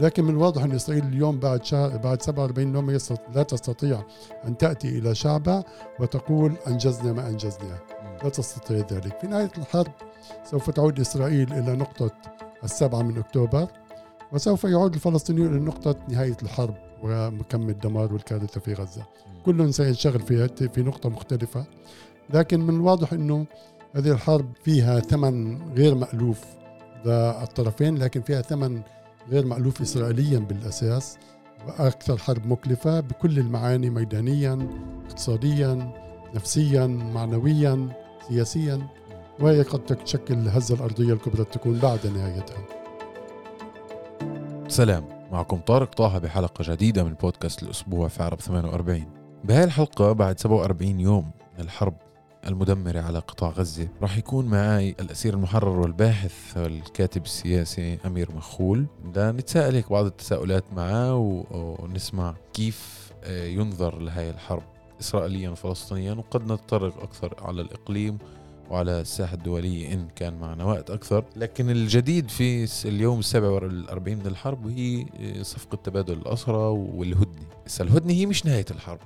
لكن من الواضح أن إسرائيل اليوم بعد شهر بعد 47 يوم لا تستطيع أن تأتي إلى شعبها وتقول أنجزنا ما أنجزنا. لا تستطيع ذلك. في نهاية الحرب سوف تعود إسرائيل إلى نقطة السبعة من أكتوبر وسوف يعود الفلسطينيون إلى نقطة نهاية الحرب ومكمل الدمار والكارثة في غزة. كل سينشغل في في نقطة مختلفة. لكن من الواضح أنه هذه الحرب فيها ثمن غير مألوف للطرفين لكن فيها ثمن غير مألوف إسرائيليا بالأساس وأكثر حرب مكلفة بكل المعاني ميدانيا اقتصاديا نفسيا معنويا سياسيا وهي قد تشكل الهزة الأرضية الكبرى تكون بعد نهايتها. سلام. معكم طارق طه بحلقة جديدة من بودكاست الأسبوع في عرب 48 بهاي الحلقة بعد 47 يوم من الحرب المدمرة على قطاع غزة. راح يكون معي الأسير المحرر والباحث والكاتب السياسي أمير مخول. لنتساءل هيك بعض التساؤلات معه ونسمع كيف آه، ينظر لهي الحرب إسرائيليا وفلسطينيا. وقد نتطرق أكثر على الإقليم وعلى الساحة الدولية إن كان معنا وقت أكثر. لكن الجديد في اليوم السابع والأربعين من الحرب هي آه، صفقة تبادل الأسرى والهدنة الهدنة هي مش نهاية الحرب.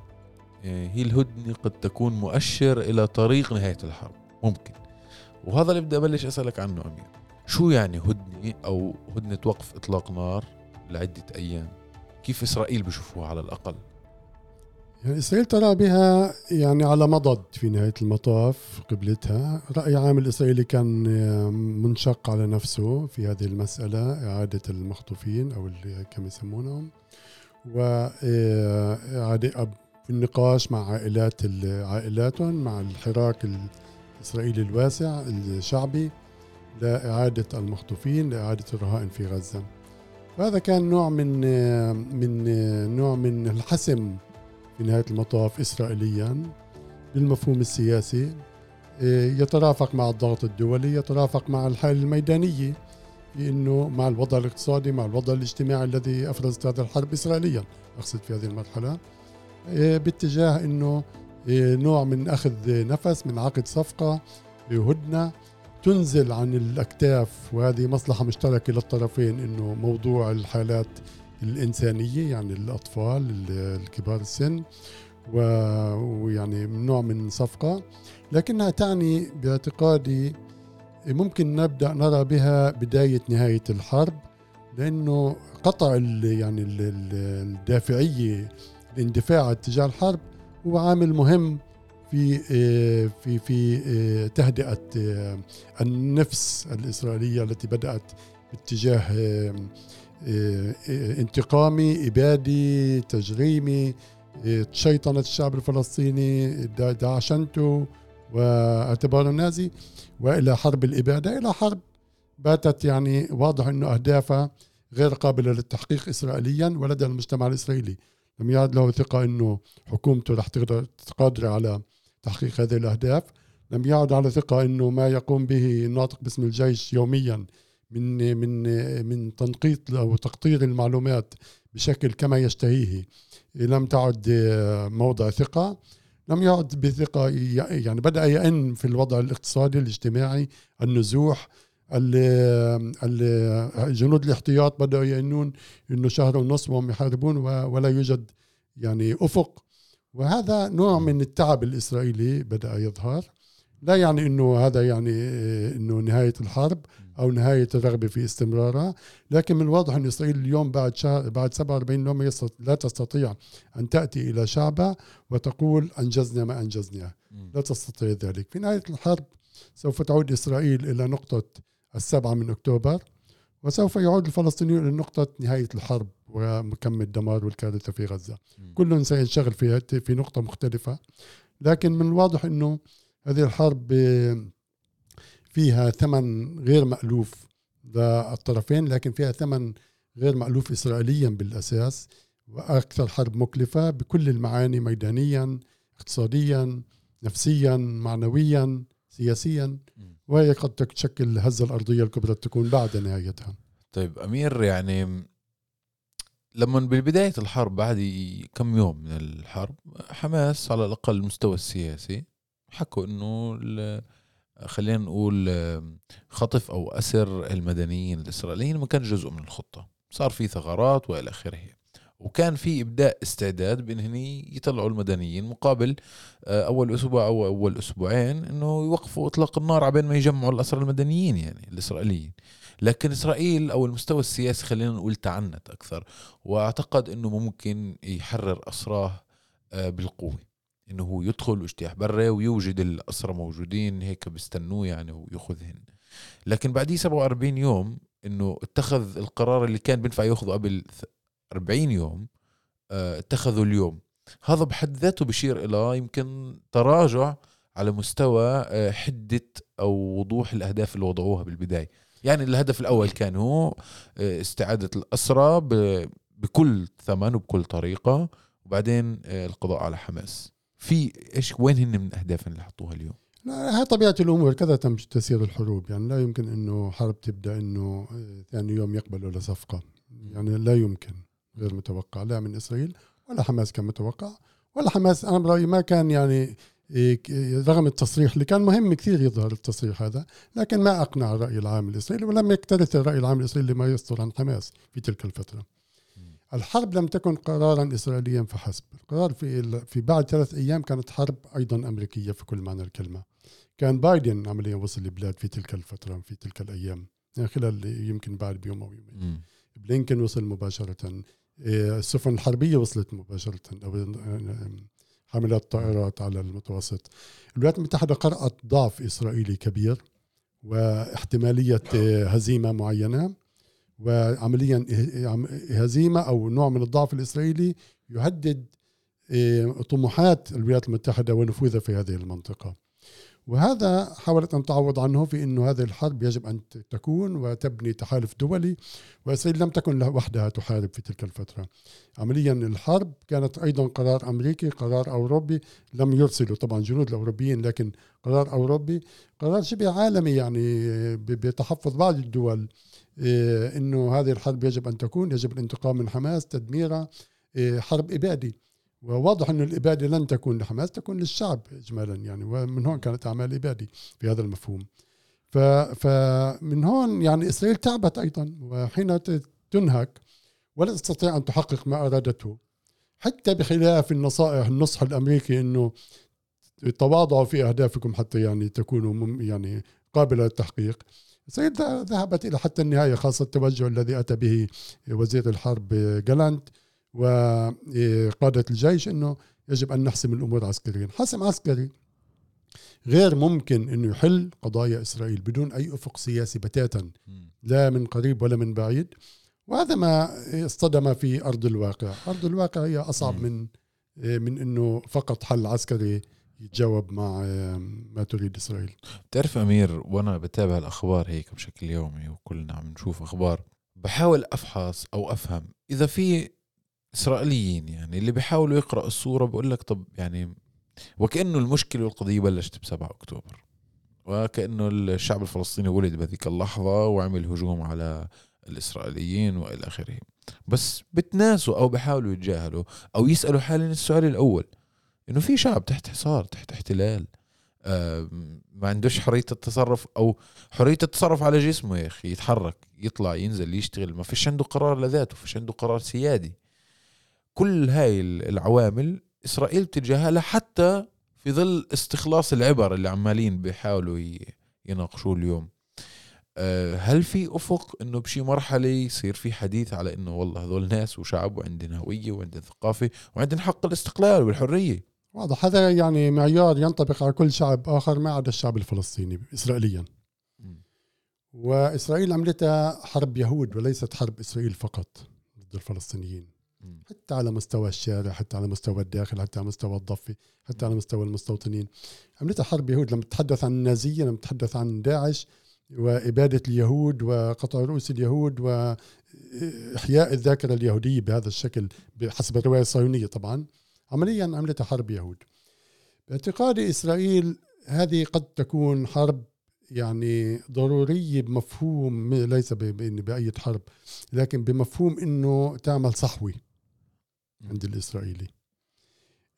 هي الهدنة قد تكون مؤشر إلى طريق نهاية الحرب. ممكن. وهذا اللي بدي أبلش أسألك عنه أمير. شو يعني هدنة أو هدنة وقف إطلاق نار لعدة أيام؟ كيف إسرائيل بشوفوها على الأقل؟ يعني إسرائيل ترى بها يعني على مضض في نهاية المطاف قبلتها. رأي عام الإسرائيلي كان منشق على نفسه في هذه المسألة إعادة المخطوفين أو كما يسمونهم وإعادة آه، النقاش مع عائلات عائلاتهم مع الحراك الإسرائيلي الواسع الشعبي لإعادة المخطوفين لإعادة الرهائن في غزة. وهذا كان نوع من من نوع من الحسم في نهاية المطاف إسرائيليا بالمفهوم السياسي. يترافق مع الضغط الدولي يترافق مع الحالة الميدانية في إنه مع الوضع الاقتصادي مع الوضع الاجتماعي الذي أفرزت هذه الحرب اسرائيليا. أقصد في هذه المرحلة باتجاه إنه إيه، نوع من أخذ نفس من عقد صفقة هدنه تنزل عن الأكتاف وهذه مصلحة مشتركة للطرفين إنه موضوع الحالات الإنسانية يعني الأطفال الكبار السن ويعني نوع من صفقة. لكنها تعني باعتقادي ممكن نبدأ نرى بها بداية نهاية الحرب لأنه قطع يعني الدافعية الاندفاع اتجاه الحرب هو عامل مهم في آه، في في آه، تهدئة آه، النفس الإسرائيلية التي بدأت باتجاه انتقامي إبادي تجريمي شيطنه الشعب الفلسطيني دعشنته واعتباره نازي وإلى حرب الإبادة. إلى حرب باتت يعني واضح إنه أهدافها غير قابلة للتحقيق اسرائيليا ولدى المجتمع الإسرائيلي. لم يعد له ثقة أنه حكومته رح تقدر قادرة على تحقيق هذه الأهداف. لم يعد على ثقة أنه ما يقوم به الناطق باسم الجيش يوميا من من من تنقيط أو تقطير المعلومات بشكل كما يشتهيه. لم تعد موضع ثقة. لم يعد بثقة يعني بدأ يئن في الوضع الاقتصادي الاجتماعي النزوح جنود الاحتياط بدأوا يأنون أنه شهر ونصف وهم يحاربون ولا يوجد يعني أفق. وهذا نوع من التعب الإسرائيلي بدأ يظهر. لا يعني أنه هذا يعني أنه نهاية الحرب أو نهاية الرغبة في استمرارها. لكن من الواضح أن إسرائيل اليوم بعد شهر بعد 47 يوم لا تستطيع أن تأتي إلى شعبها وتقول أنجزنا ما أنجزنا. لا تستطيع ذلك. في نهاية الحرب سوف تعود إسرائيل إلى نقطة السبعة من أكتوبر وسوف يعود الفلسطينيون إلى نقطة نهاية الحرب ومكمل الدمار والكارثة في غزة. كل سينشغل في في نقطة مختلفة لكن من الواضح أنه هذه الحرب فيها ثمن غير مألوف للطرفين لكن فيها ثمن غير مألوف إسرائيليا بالأساس وأكثر حرب مكلفة بكل المعاني ميدانيا اقتصاديا نفسيا معنويا سياسيا. وهي قد تشكل الهزة الأرضية الكبرى تكون بعد نهايتها. طيب أمير يعني لما ببداية الحرب بعد كم يوم من الحرب حماس على الأقل المستوى السياسي حكوا أنه خلينا نقول خطف أو أسر المدنيين الإسرائيليين ما كان جزء من الخطة. صار في ثغرات وإلى آخره. وكان في إبداء استعداد بأن يطلعوا المدنيين مقابل آه، أول أسبوع أو أول أسبوعين إنه يوقفوا إطلاق النار عبين ما يجمعوا الأسرى المدنيين يعني الإسرائيليين. لكن إسرائيل أو المستوى السياسي خلينا نقول تعنت أكثر وأعتقد إنه ممكن يحرر أسراه آه، بالقوة. إنه هو يدخل واجتياح برا ويوجد الأسرى موجودين هيك بيستنوه يعني وياخذهن لكن بعديه 47 يوم إنه اتخذ القرار اللي كان بينفع يأخذه قبل 40 يوم آه، اتخذوا اليوم. هذا بحد ذاته بشير إلى يمكن تراجع على مستوى آه، حدة أو وضوح الأهداف اللي وضعوها بالبداية. يعني الهدف الأول كان هو آه، استعادة الأسرى بكل ثمن وبكل طريقة وبعدين القضاء على حماس. في إيش وين هن من اهدافهم اللي حطوها اليوم؟ هاي طبيعة الأمور كذا تم تسير الحروب. يعني لا يمكن أنه حرب تبدأ أنه ثاني يوم يقبلوا لصفقة. يعني لا يمكن. غير متوقع لا من إسرائيل ولا حماس كان متوقع ولا حماس أنا برأيي ما كان يعني إيه، رغم التصريح اللي كان مهم كثير يظهر التصريح هذا لكن ما أقنع الرأي العام الإسرائيلي ولم يكترث الرأي العام الإسرائيلي لما يصدر عن حماس في تلك الفترة. الحرب لم تكن قرارا إسرائيليا فحسب، القرار في في بعد ثلاث أيام كانت حرب أيضا أمريكية في كل معنى الكلمة. كان بايدن عمليا وصل البلاد في تلك الفترة في تلك الأيام يعني خلال يمكن بعد بيوم أو يومين. بلينكن وصل مباشرة إيه، السفن الحربية وصلت مباشرة أو حملات طائرات على المتوسط. الولايات المتحدة قرأت ضعف إسرائيلي كبير واحتمالية إيه، هزيمة معينة وعمليا هزيمة أو نوع من الضعف الإسرائيلي يهدد إيه، طموحات الولايات المتحدة ونفوذها في هذه المنطقة. وهذا حاولت أن تعوض عنه في أنه هذه الحرب يجب أن تكون وتبني تحالف دولي وإسرائيل لم تكن وحدها تحارب في تلك الفترة. عمليا الحرب كانت أيضا قرار أمريكي قرار أوروبي لم يرسلوا طبعا جنود الأوروبيين لكن قرار أوروبي قرار شبه عالمي يعني بتحفظ بعض الدول. إيه، أنه هذه الحرب يجب أن تكون يجب الانتقام من حماس تدميرها إيه، حرب إبادي. وواضح أن الإبادة لن تكون لحماس تكون للشعب إجمالا يعني ومن هون كانت أعمال إبادة في هذا المفهوم. فمن هون يعني إسرائيل تعبت أيضا وحين تنهك ولا تستطيع أن تحقق ما أرادته. حتى بخلاف النصائح النصح الأمريكي أنه تواضعوا في أهدافكم حتى يعني تكونوا يعني قابلة للتحقيق. إسرائيل ذهبت إلى حتى النهاية خاصة التوجه الذي أتى به وزير الحرب جالانت. وقادة الجيش أنه يجب أن نحسم الأمور عسكريا حسم عسكري غير ممكن أنه يحل قضايا إسرائيل بدون أي أفق سياسي بتاتا لا من قريب ولا من بعيد. وهذا ما اصطدم في أرض الواقع. أرض الواقع هي أصعب من من أنه فقط حل عسكري يتجاوب مع ما تريد إسرائيل. بتعرف أمير وأنا بتابع الأخبار هيك بشكل يومي وكلنا عم نشوف أخبار بحاول أفحص أو أفهم إذا في إسرائيليين يعني اللي بيحاولوا يقرأوا الصورة بقول لك طب يعني وكأنه المشكلة والقضية بلشت ب 7 أكتوبر وكأنه الشعب الفلسطيني ولد بهذيك اللحظة وعمل هجوم على الإسرائيليين وإلى آخره. بس بتناسوا أو بحاولوا يتجاهلوا أو يسألوا حالهم السؤال الأول إنه في شعب تحت حصار تحت احتلال آه ما عندوش حرية التصرف أو حرية التصرف على جسمه يا أخي يتحرك يطلع ينزل يشتغل ما فيش عنده قرار لذاته فيش عنده قرار سيادي. كل هاي العوامل إسرائيل بتتجاهلها حتى في ظل استخلاص العبر اللي عمالين بيحاولوا يناقشوه اليوم. آه، هل في أفق إنه بشي مرحلة يصير في حديث على إنه والله هذول ناس وشعب وعندنا هوية وعندنا ثقافة وعندنا حق الاستقلال والحرية؟ واضح. هذا يعني معيار ينطبق على كل شعب آخر ما عدا الشعب الفلسطيني اسرائيليا. وإسرائيل عملتها حرب يهود وليست حرب إسرائيل فقط ضد الفلسطينيين. حتى على مستوى الشارع حتى على مستوى الداخل حتى على مستوى الضفة حتى على مستوى المستوطنين. عملتها حرب يهود لما تتحدث عن النازية لما تتحدث عن داعش وإبادة اليهود وقطع رؤوس اليهود وإحياء الذاكرة اليهودية بهذا الشكل بحسب الرواية الصهيونية طبعا عمليا عملتها حرب يهود. باعتقادي إسرائيل هذه قد تكون حرب يعني ضرورية بمفهوم ليس بأي حرب لكن بمفهوم إنه تعمل صحوة. عند الإسرائيلي.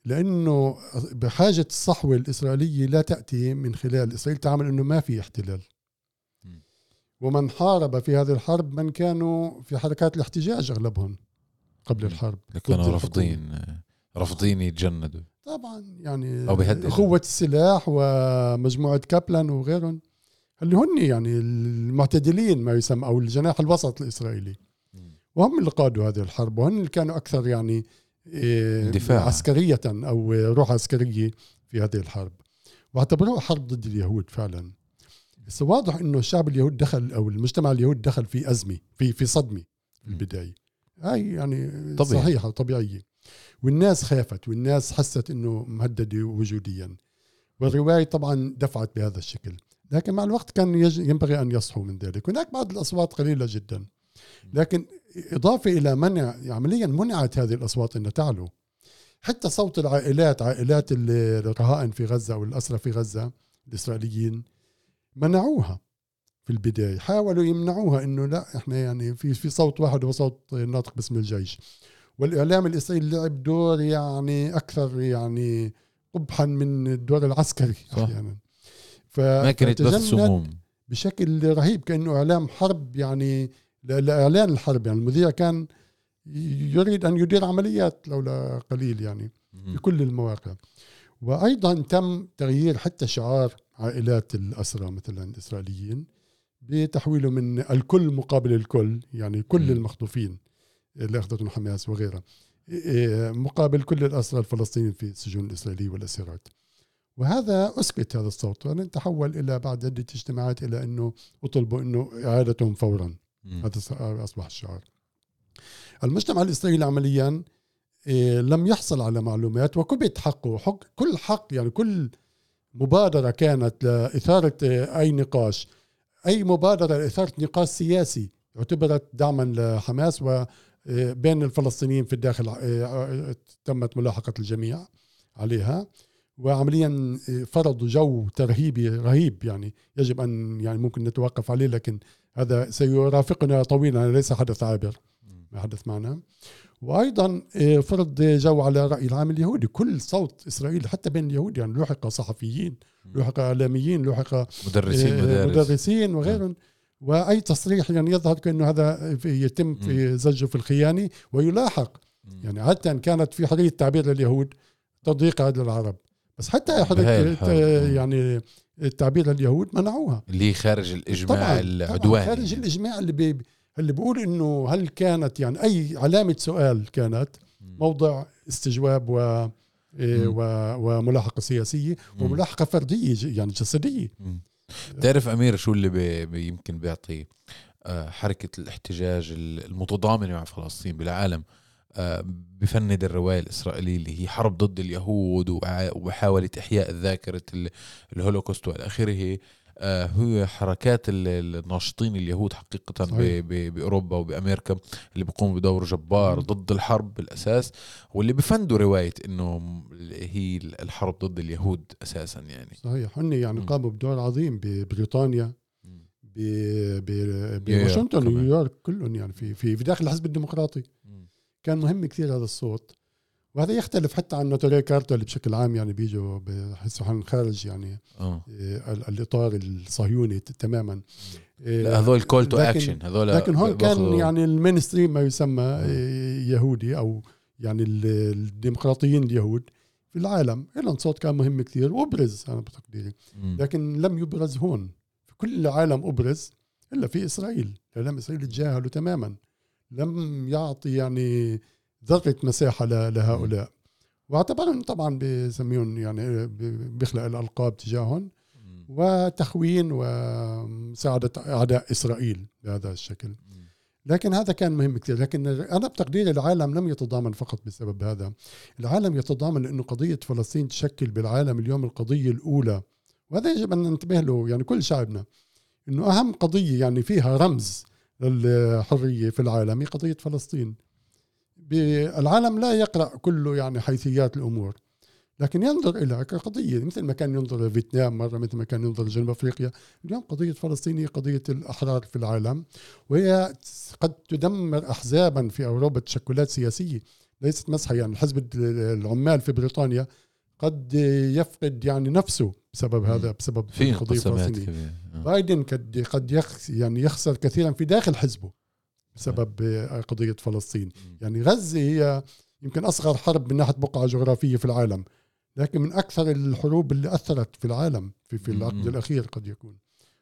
لأنه بحاجة الصحوة الإسرائيلية لا تأتي من خلال إسرائيل تعمل أنه ما في احتلال. ومن حارب في هذه الحرب من كانوا في حركات الاحتجاج أغلبهم قبل الحرب. كانوا رافضين رافضين يتجندوا. طبعا يعني أو. قوة السلاح ومجموعة كابلان وغيرهم اللي هن يعني المعتدلين ما يسمى أو الجناح الوسط الإسرائيلي. وهم اللي قادوا هذه الحرب وهم اللي كانوا أكثر يعني إيه، اندفاع. عسكرية أو روح عسكرية في هذه الحرب. واعتبروها حرب ضد اليهود فعلا. بس واضح إنه الشعب اليهود دخل أو المجتمع اليهود دخل في أزمة في في صدمة في البداية. هاي يعني طبيعي. صحيحة طبيعية. والناس خافت والناس حست إنه مهددة وجوديا. والرواية طبعا دفعت بهذا الشكل. لكن مع الوقت كان ينبغي أن يصحوا من ذلك. هناك بعض الأصوات قليلة جدا. لكن إضافة إلى منع عمليا منعت هذه الأصوات ان تعلو. حتى صوت العائلات عائلات الرهائن في غزة أو الأسرى في غزة الإسرائيليين منعوها في البداية. حاولوا يمنعوها إنه لا إحنا يعني في في صوت واحد هو صوت ناطق باسم الجيش. والإعلام الإسرائيلي لعب دور يعني أكثر يعني قبحا من الدور العسكري صح. أحيانا. ف- ما كانت بس فتجند سموم. بشكل رهيب كأنه إعلام حرب يعني ل- لاعلان الحرب يعني المذيع كان يريد أن يدير عمليات لولا قليل يعني في كل المواقع وأيضا تم تغيير حتى شعار عائلات الأسرى مثلا الإسرائيليين بتحويله من الكل مقابل الكل يعني كل. المخطوفين اللي أخذتهم حماس وغيرها إيه، مقابل كل الأسرى الفلسطينيين في السجون الإسرائيلية والأسيرات وهذا اسكت هذا الصوت يعني تحول إلى بعد عده اجتماعات إلى إنه أطلبوا إنه إعادتهم فورا. هذا ص- أصبح الشعار. المجتمع الإسرائيلي عمليا إيه، لم يحصل على معلومات وكبت حقه. حق كل حق يعني كل مبادرة كانت لإثارة إيه، أي نقاش. أي مبادرة لإثارة نقاش سياسي اعتبرت دعما لحماس وبين الفلسطينيين في الداخل تمت ملاحقة الجميع عليها. وعمليا فرضوا جو ترهيبي رهيب يعني يجب أن يعني ممكن نتوقف عليه لكن هذا سيرافقنا طويلا ليس حدث عابر. حدث معنا. وأيضا آه، فرض جو على الراي العام اليهودي. كل صوت اسرائيل حتى بين اليهود يعني لوحق صحفيين لوحق إعلاميين لوحق مدرسين آه، مدارس. مدرسين وغيرهم. وأي تصريح يعني يظهر كأنه هذا في- يتم في زجه في الخيانة ويلاحق. يعني عاده كانت في حرية تعبير لليهود تضييق على العرب. بس حتى حرية مم. يعني التعبير لليهود منعوها اللي خارج الإجماع طبعا العدواني طبعاً خارج الإجماع اللي بي اللي بيقول إنه هل كانت يعني أي علامة سؤال كانت. موضع استجواب و إيه، وملاحقة سياسية. وملاحقة فردية يعني جسدية مم. تعرف امير شو اللي بي يمكن بيعطي آه، حركة الاحتجاج المتضامنه مع فلسطين بالعالم بفند الروايه الاسرائيليه اللي هي حرب ضد اليهود إحياء ذاكره ال- الهولوكوست وإلى آخره آه، هو حركات ال- الناشطين اليهود حقيقة صحيح. بأوروبا وبأمريكا اللي بيقوموا بدور جبار. ضد الحرب بالأساس واللي بفندوا رواية إنه هي الحرب ضد اليهود أساسا يعني صحيح هن يعني. قاموا بدور عظيم ببريطانيا بواشنطن. ونيويورك كلهم يعني في في داخل الحزب الديمقراطي. كان مهم كثير هذا الصوت. وهذا يختلف حتى عن نطوري كارتا اللي بشكل عام يعني بيجوا بحسوا حالهم خارج يعني إيه، ال- الإطار الصهيوني تماما. لا هذول call to action هذول لكن هون كان يعني ال mainstream ما يسمى. إيه، يهودي أو يعني ال- الديمقراطيين اليهود في العالم. لهم صوت كان مهم كثير وأبرز أنا بتقديري. لكن لم يبرز هون. في كل العالم أبرز إلا في إسرائيل. الاعلام الاسرائيلي تجاهله تماما. لم يعطي يعني ذره مساحة لهؤلاء. واعتبرهم طبعا بسميهم يعني بيخلق الألقاب تجاههم. وتخوين ومساعدة أعداء إسرائيل بهذا الشكل. لكن هذا كان مهم كثير لكن أنا بتقديري العالم لم يتضامن فقط بسبب هذا. العالم يتضامن لأنه قضية فلسطين تشكل بالعالم اليوم القضية الأولى. وهذا يجب أن ننتبه له يعني كل شعبنا. إنه أهم قضية يعني فيها رمز للحريه في العالم هي قضية فلسطين. العالم لا يقرأ كله يعني حيثيات الأمور لكن ينظر إلى كقضية مثل ما كان ينظر لفيتنام مرة مثل ما كان ينظر لجنوب أفريقيا. اليوم قضية فلسطين هي قضية الأحرار في العالم وهي قد تدمر أحزابا في أوروبا تشكلات سياسية ليست مسحة. يعني حزب العمال في بريطانيا قد يفقد يعني نفسه بسبب هذا بسبب في القضية الفلسطينيه كبيرة. آه. بايدن قد قد يعني يخسر كثيرا في داخل حزبه بسبب قضية فلسطين. يعني غزة هي يمكن أصغر حرب من ناحية بقعه جغرافية في العالم لكن من أكثر الحروب اللي أثرت في العالم في في العقد. الأخير قد يكون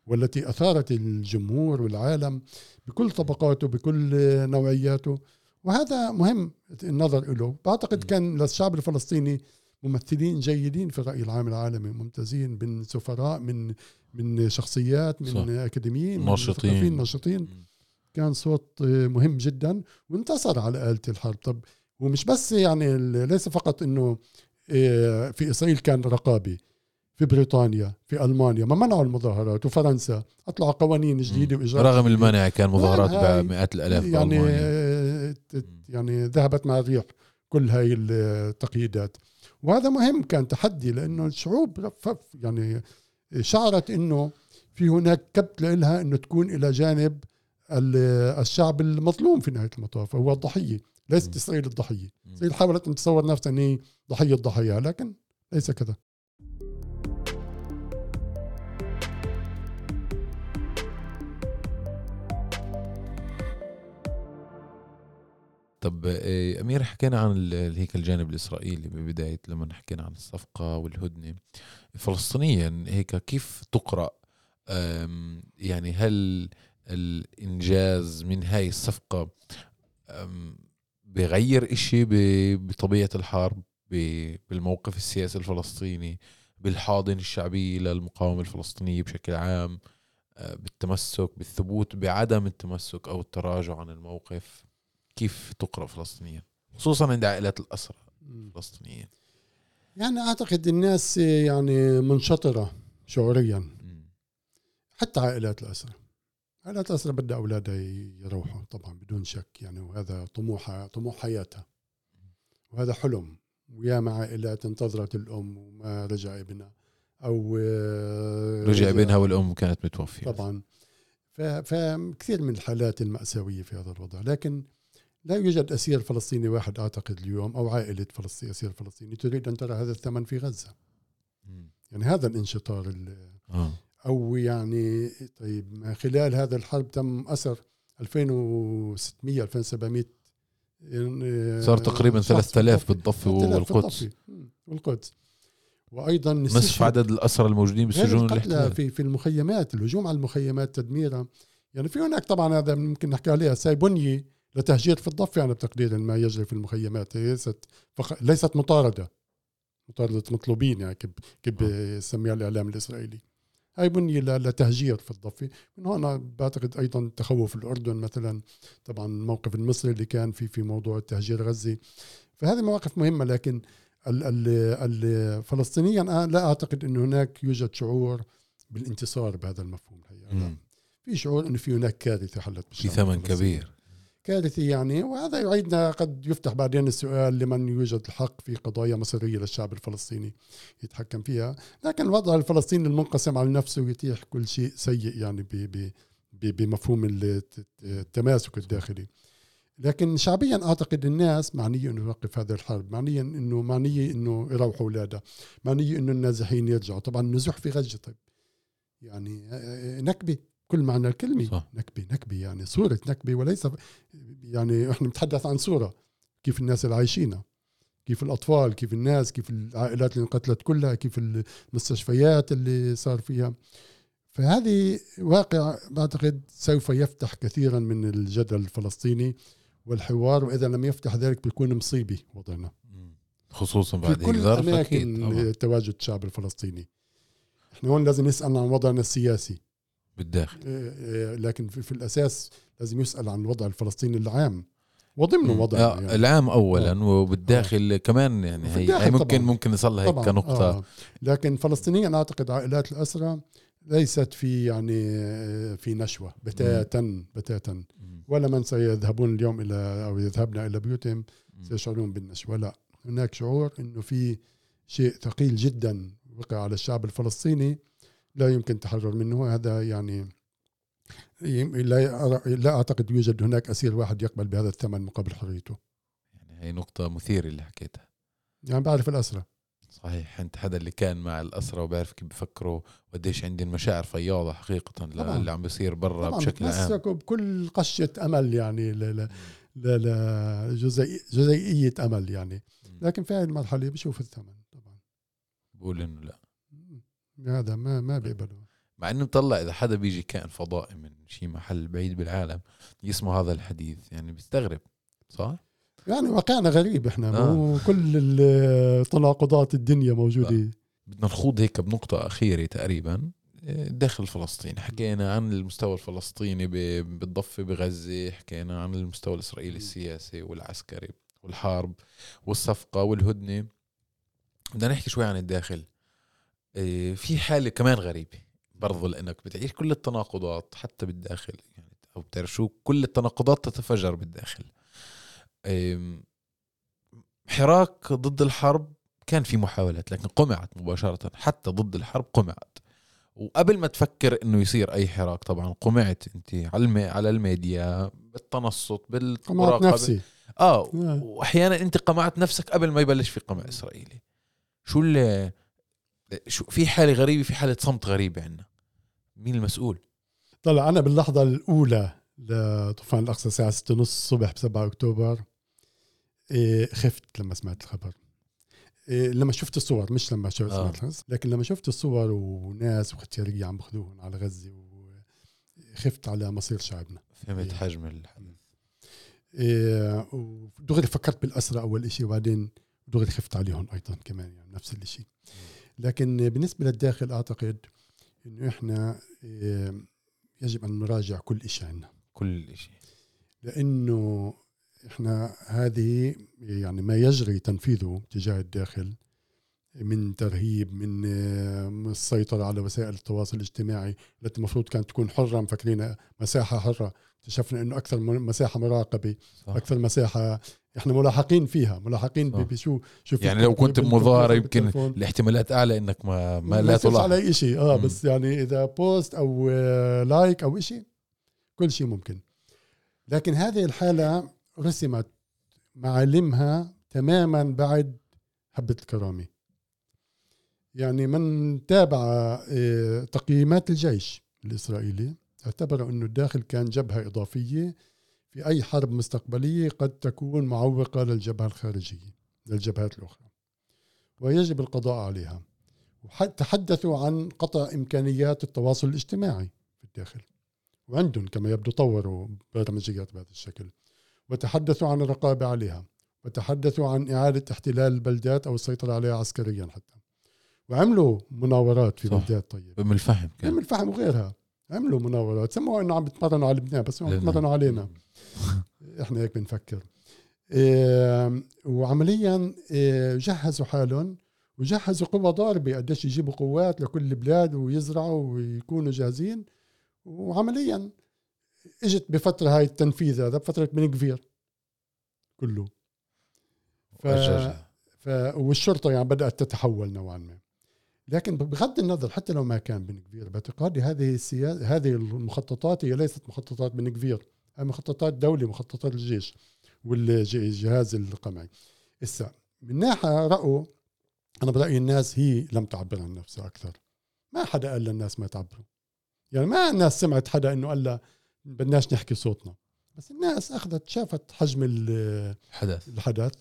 والتي أثارت الجمهور والعالم بكل طبقاته بكل نوعياته. وهذا مهم النظر له بعتقد. كان للشعب الفلسطيني ممثلين جيدين في الراي العام العالمي ممتازين من سفراء من من شخصيات من صح. أكاديميين من ناشطين. مثقفين ناشطين. كان صوت مهم جدا وانتصر على آلة الحرب طب ومش بس يعني ليس فقط إنه إيه، في إسرائيل كان رقابي في بريطانيا في ألمانيا ما منعوا المظاهرات وفرنسا اطلعوا قوانين جديدة وإجراءات رغم. المنع كان مظاهرات بمئات الألاف يعني بألمانيا. آه، يعني ذهبت مع الريح كل هاي التقييدات وهذا مهم كان تحدي لأنه الشعوب يعني شعرت إنه في هناك كبت لها إنه تكون إلى جانب ال- الشعب المظلوم في نهاية المطاف هو الضحية ليست. اسرائيل الضحية. اسرائيل حاولت أن تتصور نفسها ان هي ضحية ضحايا لكن ليس كذا طب آه، أمير حكينا عن هيك الجانب الإسرائيلي ببداية لما حكينا عن الصفقة والهدنة فلسطينيا هيك كيف تقرأ؟ يعني هل الإنجاز من هاي الصفقة بغير إشي ب- بطبيعة الحرب بالموقف السياسي الفلسطيني بالحاضنه الشعبيه للمقاومة الفلسطينية بشكل عام آه، بالتمسك بالثبوت بعدم التمسك أو التراجع عن الموقف؟ كيف تقرأ فلسطينيا؟ خصوصا عند عائلات الاسرى الفلسطينيين. يعني أعتقد الناس يعني منشطرة شعوريا. حتى عائلات الأسرة. عائلات الأسرة بدها أولادها يروحوا طبعا بدون شك يعني وهذا طموح طموح حياتها. وهذا حلم. وياما عائلات انتظرت الأم وما رجع ابنها أو آه، رجع ابنها والأم كانت متوفية. طبعا. فكثير من الحالات المأساوية في هذا الوضع. لكن لا يوجد أسير فلسطيني واحد أعتقد اليوم أو عائلة فلسطيني أسير فلسطيني. تريد أن ترى هذا الثمن في غزة. مم. يعني هذا الانشطار ال- آه. أو يعني طيب ما خلال هذا الحرب تم اسر 2600 2700 يعني صار تقريبا شخص 3000 بالضبط. بالضفة 3000 والقدس. والقدس. وأيضا نصف عدد الأسرى الموجودين بالسجون الاحتلال. في في المخيمات الهجوم على المخيمات تدميرها يعني في هناك طبعا هذا ممكن نحكي عليها ساي بنيه لتهجير في الضفه يعني بتقدير ما يجري في المخيمات. هي ليست فق... ليست مطاردة. مطاردة مطلوبين يعني كيف كيف يسميها الإعلام الإسرائيلي. هاي بنية ل- لتهجير في الضفة من هون بعتقد أيضا تخوف الأردن مثلا طبعا الموقف المصري اللي كان في في موضوع التهجير غزة. فهذه مواقف مهمة لكن ال- ال- الفلسطينيا أنا لا أعتقد أن هناك يوجد شعور بالانتصار بهذا المفهوم الحقيقة. في شعور أنه في هناك كارثة حلت في ثمن. كبير. كارثة يعني. وهذا يعيدنا قد يفتح بعدين السؤال لمن يوجد الحق في قضايا مصيرية للشعب الفلسطيني يتحكم فيها. لكن الوضع الفلسطيني المنقسم على نفسه يتيح كل شيء سيء يعني ب بمفهوم الت- التماسك الداخلي. لكن شعبيا أعتقد الناس معنية إنه يوقف هذه الحرب معنيا إنه معنية إنه يروحوا اولادها معنية إنه النازحين يرجعوا. طبعا النزوح في غزة طيب. يعني آه، نكبة. كل معنى الكلمة. صح. نكبة نكبة يعني صورة نكبة وليس يعني إحنا بنتحدث عن صورة. كيف الناس اللي عايشينها كيف الأطفال كيف الناس كيف العائلات اللي انقتلت كلها كيف المستشفيات اللي صار فيها. فهذه واقع بعتقد سوف يفتح كثيرا من الجدل الفلسطيني والحوار وإذا لم يفتح ذلك بيكون مصيبة وضعنا. خصوصا في بعد هيك كل اماكن تواجد الشعب الفلسطيني. إحنا هون لازم نسأل عن وضعنا السياسي. بالداخل إيه، إيه، لكن في, في الأساس لازم يسأل عن الوضع الفلسطيني العام وضمنه. وضعنا آه يعني. العام اولا وبالداخل كمان يعني هي, ممكن طبعاً. ممكن نصلها هيك كنقطة آه. لكن فلسطينيا أعتقد عائلات الاسرى ليست في يعني آه، في نشوة بتاتا بتاتا. ولا من سيذهبون اليوم إلى أو يذهبن إلى بيوتهم. سيشعرون بالنشوة لا هناك شعور إنه في شيء ثقيل جدا وقع على الشعب الفلسطيني لا يمكن التحرر منه. هذا يعني لا لا أعتقد يوجد هناك أسير واحد يقبل بهذا الثمن مقابل حريته. يعني هي نقطة مثيرة اللي حكيتها. يعني بعرف الاسرى صحيح أنت حدا اللي كان مع الاسرى وبعرف كيف بفكروا وقديش عندي المشاعر فياضة حقيقة طبعاً. للي عم بيصير برا طبعا بشكل عام. بكل قشة أمل يعني ل ل ل ل جزيء جزيئية أمل يعني. لكن في هذه المرحلة بشوف الثمن طبعا. بقول إنه لا. هذا ما ما بيقبلوا مع إنه مطلع إذا حدا بيجي كائن فضائي من شي محل بعيد بالعالم يسمع هذا الحديث يعني بيستغرب صح؟ يعني واقعنا غريب إحنا آه. مو كل ال- تناقضات الدنيا موجودة. بدنا نخوض هيك بنقطة أخيرة تقريبا الداخل الفلسطيني حكينا عن المستوى الفلسطيني بالضفة بغزة حكينا عن المستوى الإسرائيلي السياسي والعسكري والحرب والصفقة والهدنة. بدنا نحكي شوي عن الداخل. في حالة كمان غريبة برضو لأنك بتعيش كل التناقضات حتى بالداخل يعني أو بتعرف شو كل التناقضات تتفجر بالداخل حراك ضد الحرب كان في محاولات لكن قمعت مباشرة حتى ضد الحرب قمعت وقبل ما تفكر إنه يصير أي حراك طبعا قمعت أنت على. على الميديا بالتنصت قمعت بالمراقبة نفسي آه آه. واحيانا أنت قمعت نفسك قبل ما يبلش في قمع إسرائيلي شو اللي شو في حالة غريبة في حالة صمت غريبة عندنا. مين المسؤول؟ طلع أنا باللحظة الأولى لطوفان الأقصى الساعة 6 ونص الصبح ب 7 أكتوبر إيه، خفت لما سمعت الخبر. إيه، لما شفت الصور مش لما شفت آه. سمعت الخبر لكن لما شفت الصور وناس وختيارية عم بخذوهم على غزة خفت على مصير شعبنا. فهمت إيه. حجم الحدث. إيه، ودغري فكرت بالأسرى أول إشي وبعدين دغري خفت عليهم أيضا كمان يعني نفس الإشي. لكن بالنسبة للداخل أعتقد إنه إحنا إيه، يجب أن نراجع كل إشي عنا كل شيء لأنه إحنا هذه يعني ما يجري تنفيذه تجاه الداخل من ترهيب من آه، من السيطرة على وسائل التواصل الاجتماعي التي المفروض كانت تكون حرة مفكرين مساحة حرة اكتشفنا إنه أكثر مساحة مراقبة صح. أكثر مساحة إحنا ملاحقين فيها ملاحقين بشو شو في يعني لو كنت بمظاهرة يمكن. الاحتمالات أعلى إنك ما ما لا تلاحظ على شيء آه مم. بس يعني إذا post أو آه، like أو شيء كل شيء ممكن لكن هذه الحالة رسمت معالمها تماما بعد حبه الكرامة يعني من تابع آه، تقييمات الجيش الإسرائيلي اعتبروا انه الداخل كان جبهة إضافية في أي حرب مستقبلية قد تكون معوقة للجبهة الخارجية للجبهات الأخرى ويجب القضاء عليها. وتحدثوا عن قطع إمكانيات التواصل الاجتماعي في الداخل. وعندهم كما يبدو طوروا برمجيات بهذا الشكل. وتحدثوا عن الرقابة عليها. وتحدثوا عن إعادة احتلال البلدات أو السيطرة عليها عسكريا حتى. وعملوا مناورات في. بلدات طيبة. من الفهم كان. من الفحم وغيرها. عملوا مناورات. سموها إنه عم بتمرنوا على لبنان بس هم عم بيتمرنوا علينا. إحنا هيك بنفكر. إيه وعمليا إيه جهزوا حالهم وجهزوا قوة ضاربة قديش يجيبوا قوات لكل بلاد ويزرعوا ويكونوا جاهزين. وعمليا إجت بفترة هاي التنفيذ هذا بفترة بن كفير كله. ف... ف... والشرطة يعني بدأت تتحول نوعا ما. لكن بغض النظر حتى لو ما كان بن كفير باعتقادي هذه السياسة هذه المخططات هي ليست مخططات بن كفير هي مخططات دولة مخططات الجيش والجهاز القمعي. إسا من ناحية رأوا أنا برأيي الناس هي لم تعبر عن نفسها أكثر. ما حدا قال للناس ما تعبروا. يعني ما الناس سمعت حدا إنه قال لها بدناش نحكي صوتنا. بس الناس أخذت شافت حجم ال- حدث الحدث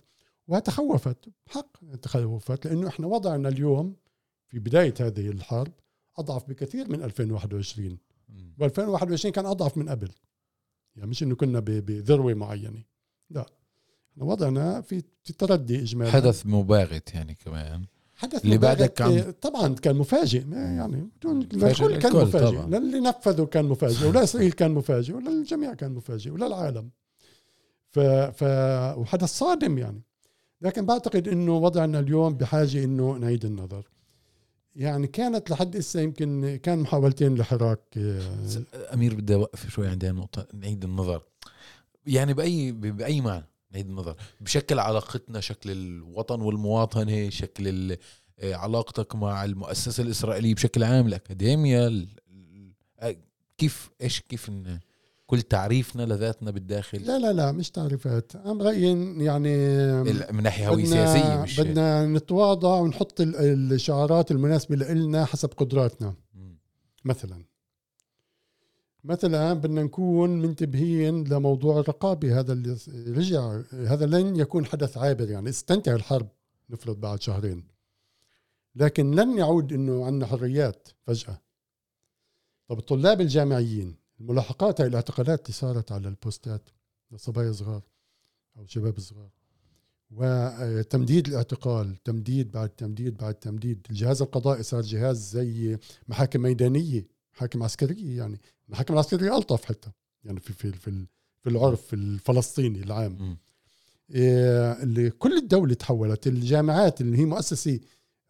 وتخوفت بحق تخوفت لأنه إحنا وضعنا اليوم في بداية هذه الحرب أضعف بكثير من 2021 مم. و2021 كان أضعف من قبل. يعني مش إنه كنا بذروة معينة. لا. إحنا وضعنا في تردي اجمالا. حدث مباغت يعني كمان. حدث اللي بعدك عم- إيه، طبعا كان مفاجئ. يعني بدون للكل كان مفاجئ. طبعاً. للي نفذوا كان مفاجئ ولاسرائيل كان مفاجئ وللجميع كان مفاجئ وللعالم ف ف وحدث صادم يعني. لكن بعتقد إنه وضعنا اليوم بحاجة إنه نعيد النظر. يعني كانت لحد هسه يمكن كان محاولتين لحراك آه، أمير بدي أوقف شوي عندي نقطه نعيد النظر. يعني بأي بأي معنى نعيد النظر؟ بشكل علاقتنا شكل الوطن والمواطنة شكل آه، علاقتك مع المؤسسة الإسرائيلية بشكل عام الاكاديميا ال- ال- آه، كيف إيش كيف إن- كل تعريفنا لذاتنا بالداخل. لا لا لا مش تعريفات. أنا برأيي يعني من ناحية هوية سياسية مش. بدنا نتواضع ونحط ال- الشعارات المناسبة لنا حسب قدراتنا. مم. مثلا. مثلا بدنا نكون منتبهين لموضوع الرقابة. هذا اللي رجع هذا لن يكون حدث عابر. يعني استنتهي الحرب نفرض بعد شهرين. لكن لن يعود إنه عندنا حريات فجأة. طب الطلاب الجامعيين الملاحقات هاي الاعتقالات اللي صارت على البوستات لصبايا صغار أو شباب صغار. وتمديد الاعتقال تمديد بعد تمديد بعد تمديد. الجهاز القضائي صار جهاز زي محاكم ميدانية محاكم عسكرية يعني. المحاكم العسكرية ألطف حتى يعني في في في, في العرف الفلسطيني العام. مم. إيه، اللي كل الدولة تحولت الجامعات اللي هي مؤسسة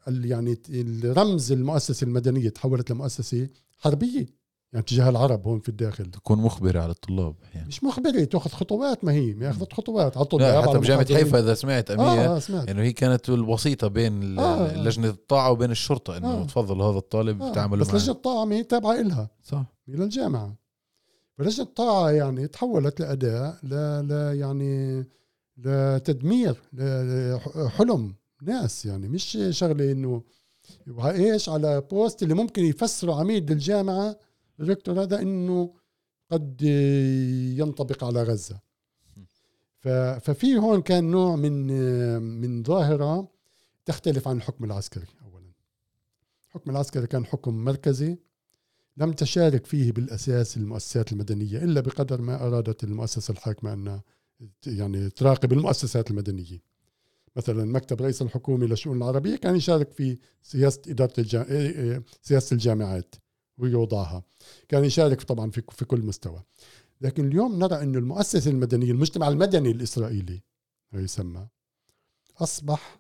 ال- يعني الرمز المؤسسة المدنية تحولت لمؤسسة حربية. يعني تجاه العرب هون في الداخل تكون مخبرة على الطلاب أحيانا مش مخبرة تأخذ خطوات ما هي ما اخذت خطوات على الطلاب لا حتى المحاضرين. حيفا إذا سمعت امير آه, آه سمعت إنه هي كانت الوسيطة بين ال- آه. لجنة الطاعة وبين الشرطة إنه آه. تفضل هذا الطالب آه. تعاملوا بس معه لجنة الطاعة ما هي تابعة إلها صح إلى الجامعة فلجنة الطاعة يعني تحولت لأداة ل... ل... يعني لتدمير لحلم ناس يعني مش شغلة إنه إيش على post اللي ممكن يفسره عميد الجامعة ال rector هذا إنه قد ينطبق على غزة ف... ففي هون كان نوع من من ظاهرة تختلف عن الحكم العسكري أولا الحكم العسكري كان حكم مركزي لم تشارك فيه بالأساس المؤسسات المدنية إلا بقدر ما أرادت المؤسسة الحاكمة أن يعني تراقب المؤسسات المدنية. مثلا مكتب رئيس الحكومة للشؤون العربية كان يشارك في سياسة إدارة. إيه إيه سياسة الجامعات ويوضعها. كان يشارك طبعا في في كل مستوى. لكن اليوم نرى إنه المؤسسة المدنية المجتمع المدني الإسرائيلي هو يسمى أصبح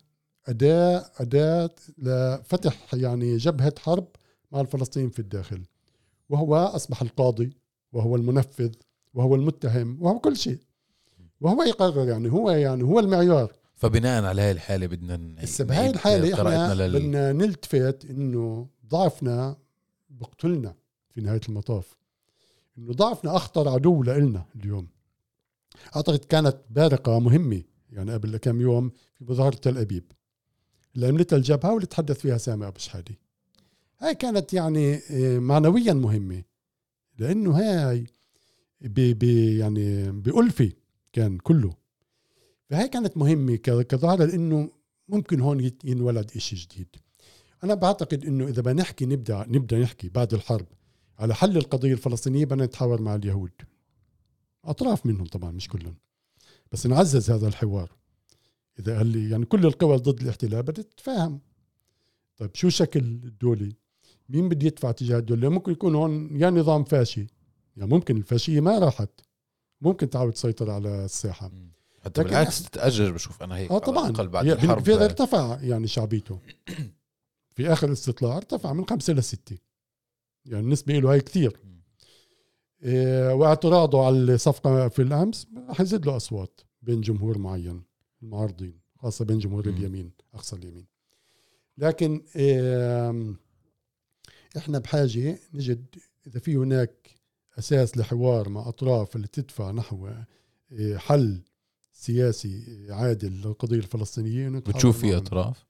اداه أداة لفتح يعني جبهة حرب مع الفلسطينيين في الداخل. وهو أصبح القاضي وهو المنفذ وهو المتهم وهو كل شيء وهو يقرر يعني هو يعني هو المعيار فبناء على هاي الحالة بدنا بهاي الحالة قراءتنا إحنا لل... بدنا نلتفت إنه ضعفنا بقتلنا في نهاية المطاف. إنه ضعفنا أخطر عدو لإلنا اليوم. أعتقد كانت بارقة مهمة يعني قبل كم يوم في مظاهرة تل أبيب. اللي عملتها الجبهة واللي تحدث فيها سامي أبو شحادي. هاي كانت يعني آه، معنويا مهمة. لأنه هاي ب ب يعني بألفة كان كله. فهي كانت مهمة ك- كظاهرة لأنه ممكن هون ينولد إشي جديد. أنا بعتقد إنه إذا بدنا نحكي نبدأ نبدأ نحكي بعد الحرب على حل القضية الفلسطينية بدنا نتحاور مع اليهود. أطراف منهم طبعا مش كلهم. بس نعزز هذا الحوار. إذا قال لي يعني كل القوى ضد الاحتلال بدها تتفاهم طيب شو شكل الدولة؟ مين بده يدفع تجاه الدولة؟ ممكن يكون هون يا نظام فاشي. يعني ممكن الفاشية ما راحت. ممكن تعود تسيطر على الساحة. حتى بالعكس تتاجج بشوف أنا هيك آه طبعا. بعد هي الحرب. في ارتفع يعني شعبيته. في آخر استطلاع ارتفع من خمسة لستة يعني النسبة له هاي كثير. إيه واعتراضه على الصفقة في الأمس رح يزيد له أصوات بين جمهور معين المعارضين خاصة بين جمهور مم. اليمين أقصى اليمين لكن إيه إحنا بحاجة نجد إذا في هناك أساس لحوار مع أطراف اللي تدفع نحو إيه حل سياسي عادل للقضية الفلسطينية نتحاور بتشوف في. أطراف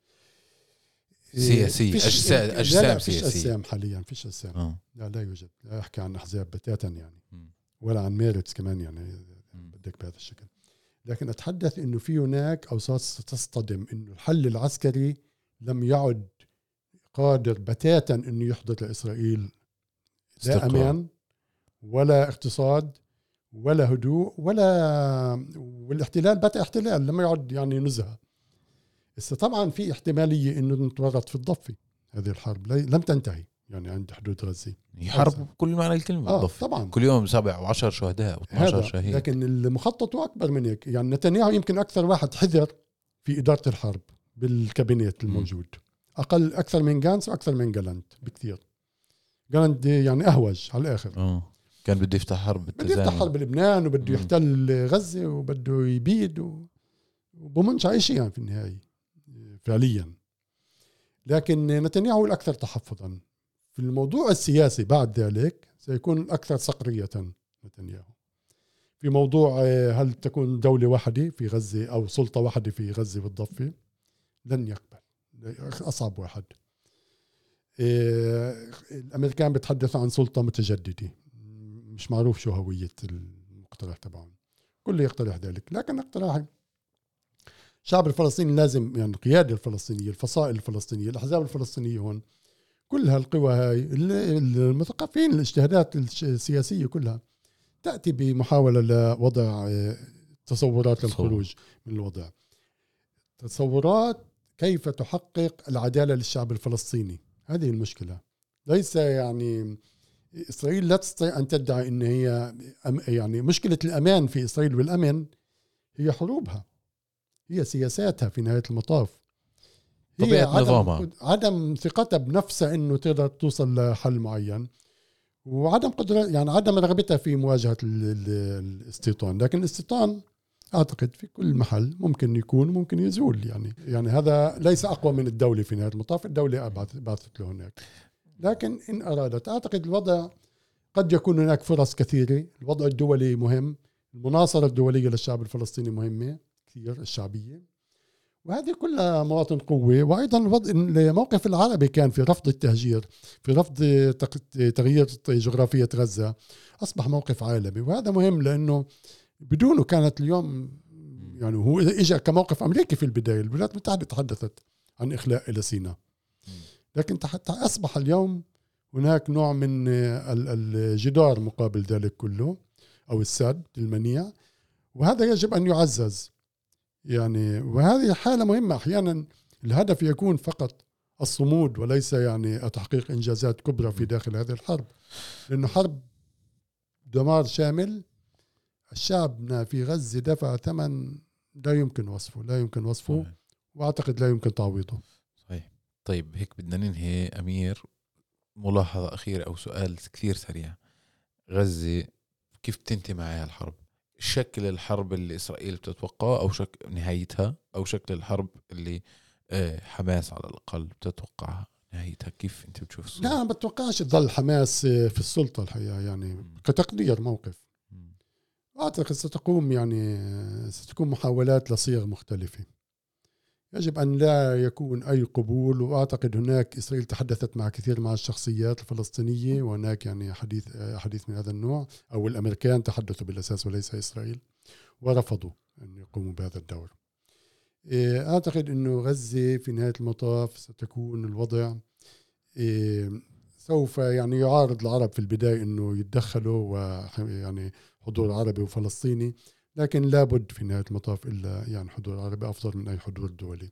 أجسام- لا لا أجسام فيش. أجسام حاليا فيش أجسام آه لا لا يوجد لا أحكي عن أحزاب بتاتا يعني. ولا عن ميرتس كمان يعني. بدك بهذا الشكل لكن أتحدث أنه في هناك أوساط تصطدم أنه الحل العسكري لم يعد قادر بتاتا أنه يحدث لإسرائيل لا. أمان ولا اقتصاد ولا هدوء ولا والاحتلال بات احتلال لم يعد يعني نزهة هسه طبعا في احتمالية إنه نتورط في الضفة هذه الحرب. لم تنتهي يعني عند حدود غزة. هي حرب بكل معنى الكلمة بالضبط طبعا. كل يوم سبع و10 شهداء و12 هذا شهيد. لكن المخطط أكبر من هيك. يعني نتنياهو يمكن أكثر واحد حذر في إدارة الحرب بالكابينت الموجود. أقل أكثر من جانس وأكثر من جالنت بكثير. جالنت يعني أهوج على الآخر. آه. كان بده يفتح حرب بده يفتح حرب لبنان وبده. يحتل غزة وبده يبيد وبمنش على شيء يعني في النهاية. فعليا. لكن نتنياهو هو الأكثر تحفظا. في الموضوع السياسي بعد ذلك سيكون الاكثر صقرية نتنياهو. في موضوع آه، هل تكون دولة واحدة في غزة أو سلطة واحدة في غزة والضفة لن يقبل. أصعب واحد. آه، الأمريكان بيتحدثوا عن سلطة متجددة. مش معروف شو هوية المقترح تبعهم. كله يقترح ذلك. لكن اقتراح الشعب الفلسطيني لازم يعني القيادة الفلسطينية الفصائل الفلسطينية الأحزاب الفلسطينية هون كل هالقوى هاي المثقفين الاجتهادات السياسية كلها تأتي بمحاولة لوضع آه، تصورات للخروج من الوضع. تصورات كيف تحقق العدالة للشعب الفلسطيني؟ هذه المشكلة. ليس يعني إسرائيل لا تستطيع أن تدعي أن هي يعني مشكلة الأمان في إسرائيل والأمن هي حروبها. هي سياساتها في نهاية المطاف. عدم نظامها. عدم ثقتها بنفسها إنه تقدر توصل لحل معين. وعدم قدرة يعني عدم رغبتها في مواجهة الاستيطان. لكن الاستيطان أعتقد في كل محل ممكن يكون ممكن يزول. يعني يعني هذا ليس أقوى من الدولة في نهاية المطاف. الدولة بعثت له هناك. لكن إن أرادت أعتقد الوضع قد يكون هناك فرص كثيرة. الوضع الدولي مهم. المناصرة الدولية للشعب الفلسطيني مهمة. كثير الشعبية. وهذه كلها مواطن قوة. وأيضا الموقف العربي كان في رفض التهجير في رفض تغيير جغرافية غزة أصبح موقف عالمي. وهذا مهم لأنه بدونه كانت اليوم يعني هو اجى كموقف أمريكي في البداية. الولايات المتحدة تحدثت عن إخلاء إلى سيناء. لكن حتى أصبح اليوم هناك نوع من الجدار مقابل ذلك كله أو السد المنيع. وهذا يجب أن يعزز. يعني وهذه حالة مهمة. أحيانا الهدف يكون فقط الصمود وليس يعني تحقيق إنجازات كبرى في داخل هذه الحرب. لأنه حرب دمار شامل الشعب في غزة دفع ثمن لا يمكن وصفه لا يمكن وصفه صحيح. وأعتقد لا يمكن تعويضه. صحيح. طيب هيك بدنا ننهي. أمير ملاحظة أخيرة أو سؤال كثير سريع. غزة كيف بتنتهي معها الحرب؟ شكل الحرب اللي إسرائيل بتتوقعه أو شك نهايتها أو شكل الحرب اللي آه، حماس على الأقل بتتوقعها نهايتها. كيف أنت بتشوف الصورة؟ لا ما بتوقعش تضل حماس آه، في السلطة الحقيقة يعني كتقدير موقف. أعتقد ستقوم يعني ستكون محاولات لصيغ مختلفة. يجب أن لا يكون أي قبول وأعتقد هناك إسرائيل تحدثت مع كثير من الشخصيات الفلسطينية وهناك يعني حديث حديث من هذا النوع أو الأمريكان تحدثوا بالأساس وليس إسرائيل ورفضوا أن يقوموا بهذا الدور. إيه، أعتقد أنه غزة في نهاية المطاف ستكون الوضع إيه، سوف يعني يعارض العرب في البداية أنه يتدخلوا ويعني حضور عربي وفلسطيني. لكن لابد في نهاية المطاف إلا يعني حضور عربي أفضل من أي حضور دولي.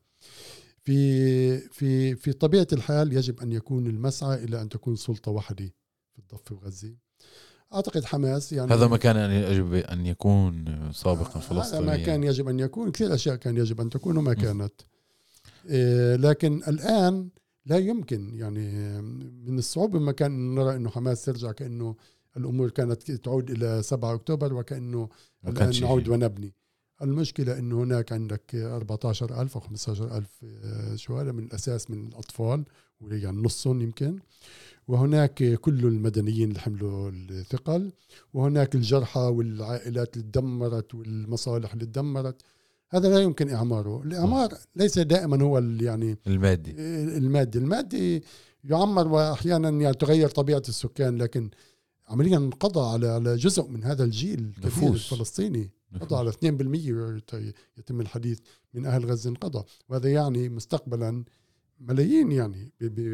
في في في طبيعة الحال يجب أن يكون المسعى إلى أن تكون سلطة واحدة في الضفة وغزه. أعتقد حماس يعني هذا ما كان يجب أن يكون سابقا فلسطينيا هذا ما كان يجب أن يكون كثير أشياء كان يجب أن تكون وما كانت. إيه لكن الآن لا يمكن يعني من الصعوبة ما كان نرى إنه حماس ترجع كأنه الأمور كانت تعود إلى 7 أكتوبر وكأنه الان نعود ونبني. المشكلة انه هناك عندك 14000 أو 15000 آه، شو هذا من الأساس من الأطفال يعني نصهم يمكن. وهناك كل المدنيين اللي حملوا الثقل وهناك الجرحى والعائلات اللي تدمرت والمصالح اللي تدمرت. هذا لا يمكن إعماره. الإعمار ليس دائما هو يعني المادي. المادي. المادي يعمر واحيانا يعني تغير طبيعة السكان لكن عمليا انقضى على على جزء من هذا الجيل الكبير الفلسطيني. قضى على 2% يتم الحديث من أهل غزة انقضى وهذا يعني مستقبلا ملايين يعني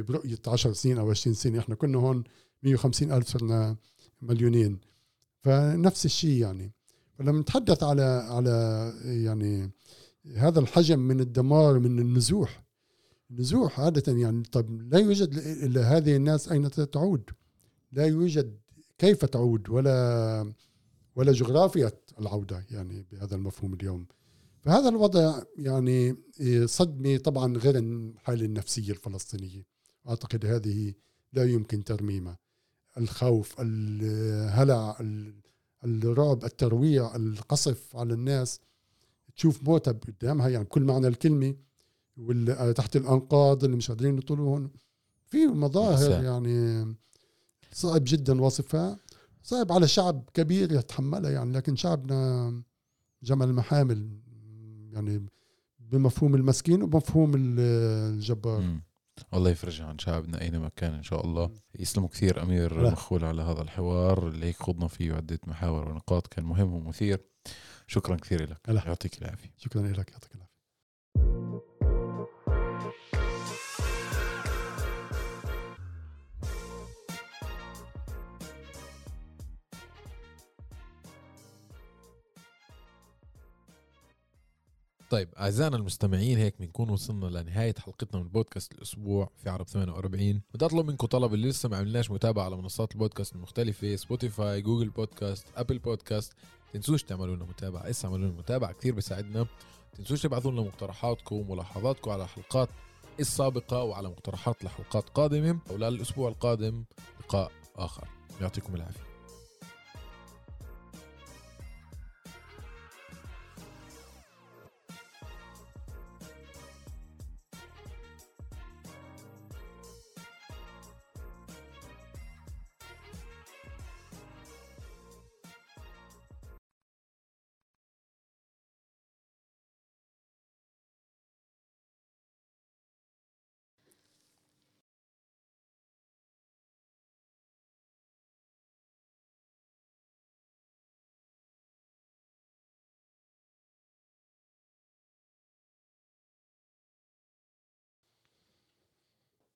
برؤية 10 سنين أو 20 سنة. إحنا كنا هون 150 ألف صرنا مليونين. فنفس الشيء يعني. فلما نتحدث على على يعني هذا الحجم من الدمار من النزوح. النزوح عادة يعني طب لا يوجد إلا هذه الناس أين تعود؟ لا يوجد كيف تعود؟ ولا ولا جغرافيا العودة يعني بهذا المفهوم اليوم. فهذا الوضع يعني صدمة طبعا غير الحالة النفسية الفلسطينية. أعتقد هذه لا يمكن ترميمها. الخوف الهلع الرعب الترويع القصف على الناس. تشوف موتها قدامها يعني كل معنى الكلمة تحت الأنقاض اللي مش قادرين يطلعوا في مظاهر يعني صعب جدا وصفها. صعب على شعب كبير يتحملها يعني لكن شعبنا جمل المحامل يعني بمفهوم المسكين وبمفهوم ال- الجبار. الله يفرجها عن شعبنا أينما كان إن شاء الله. يسلموا كثير أمير لا. مخول على هذا الحوار اللي هيك خضنا فيه عده محاور ونقاط كان مهم ومثير. شكرا كثير لك. يعطيك العافية. شكرا لك. يعطيك العافية. طيب أعزائنا المستمعين هيك بنكون وصلنا لنهاية حلقتنا من بودكاست الأسبوع في عرب 48 بدي أطلب منكم طلب اللي لسه ما عملناش متابعة على منصات البودكاست المختلفة Spotify Google Podcast Apple Podcast تنسوش تعملوا لنا متابعة اسا اعملوا لنا متابعة كثير بيساعدنا. تنسوش تبعثوا لنا مقترحاتكم وملاحظاتكم على الحلقات السابقه وعلى مقترحات لحلقات قادمة. وللاسبوع القادم لقاء آخر. يعطيكم العافية.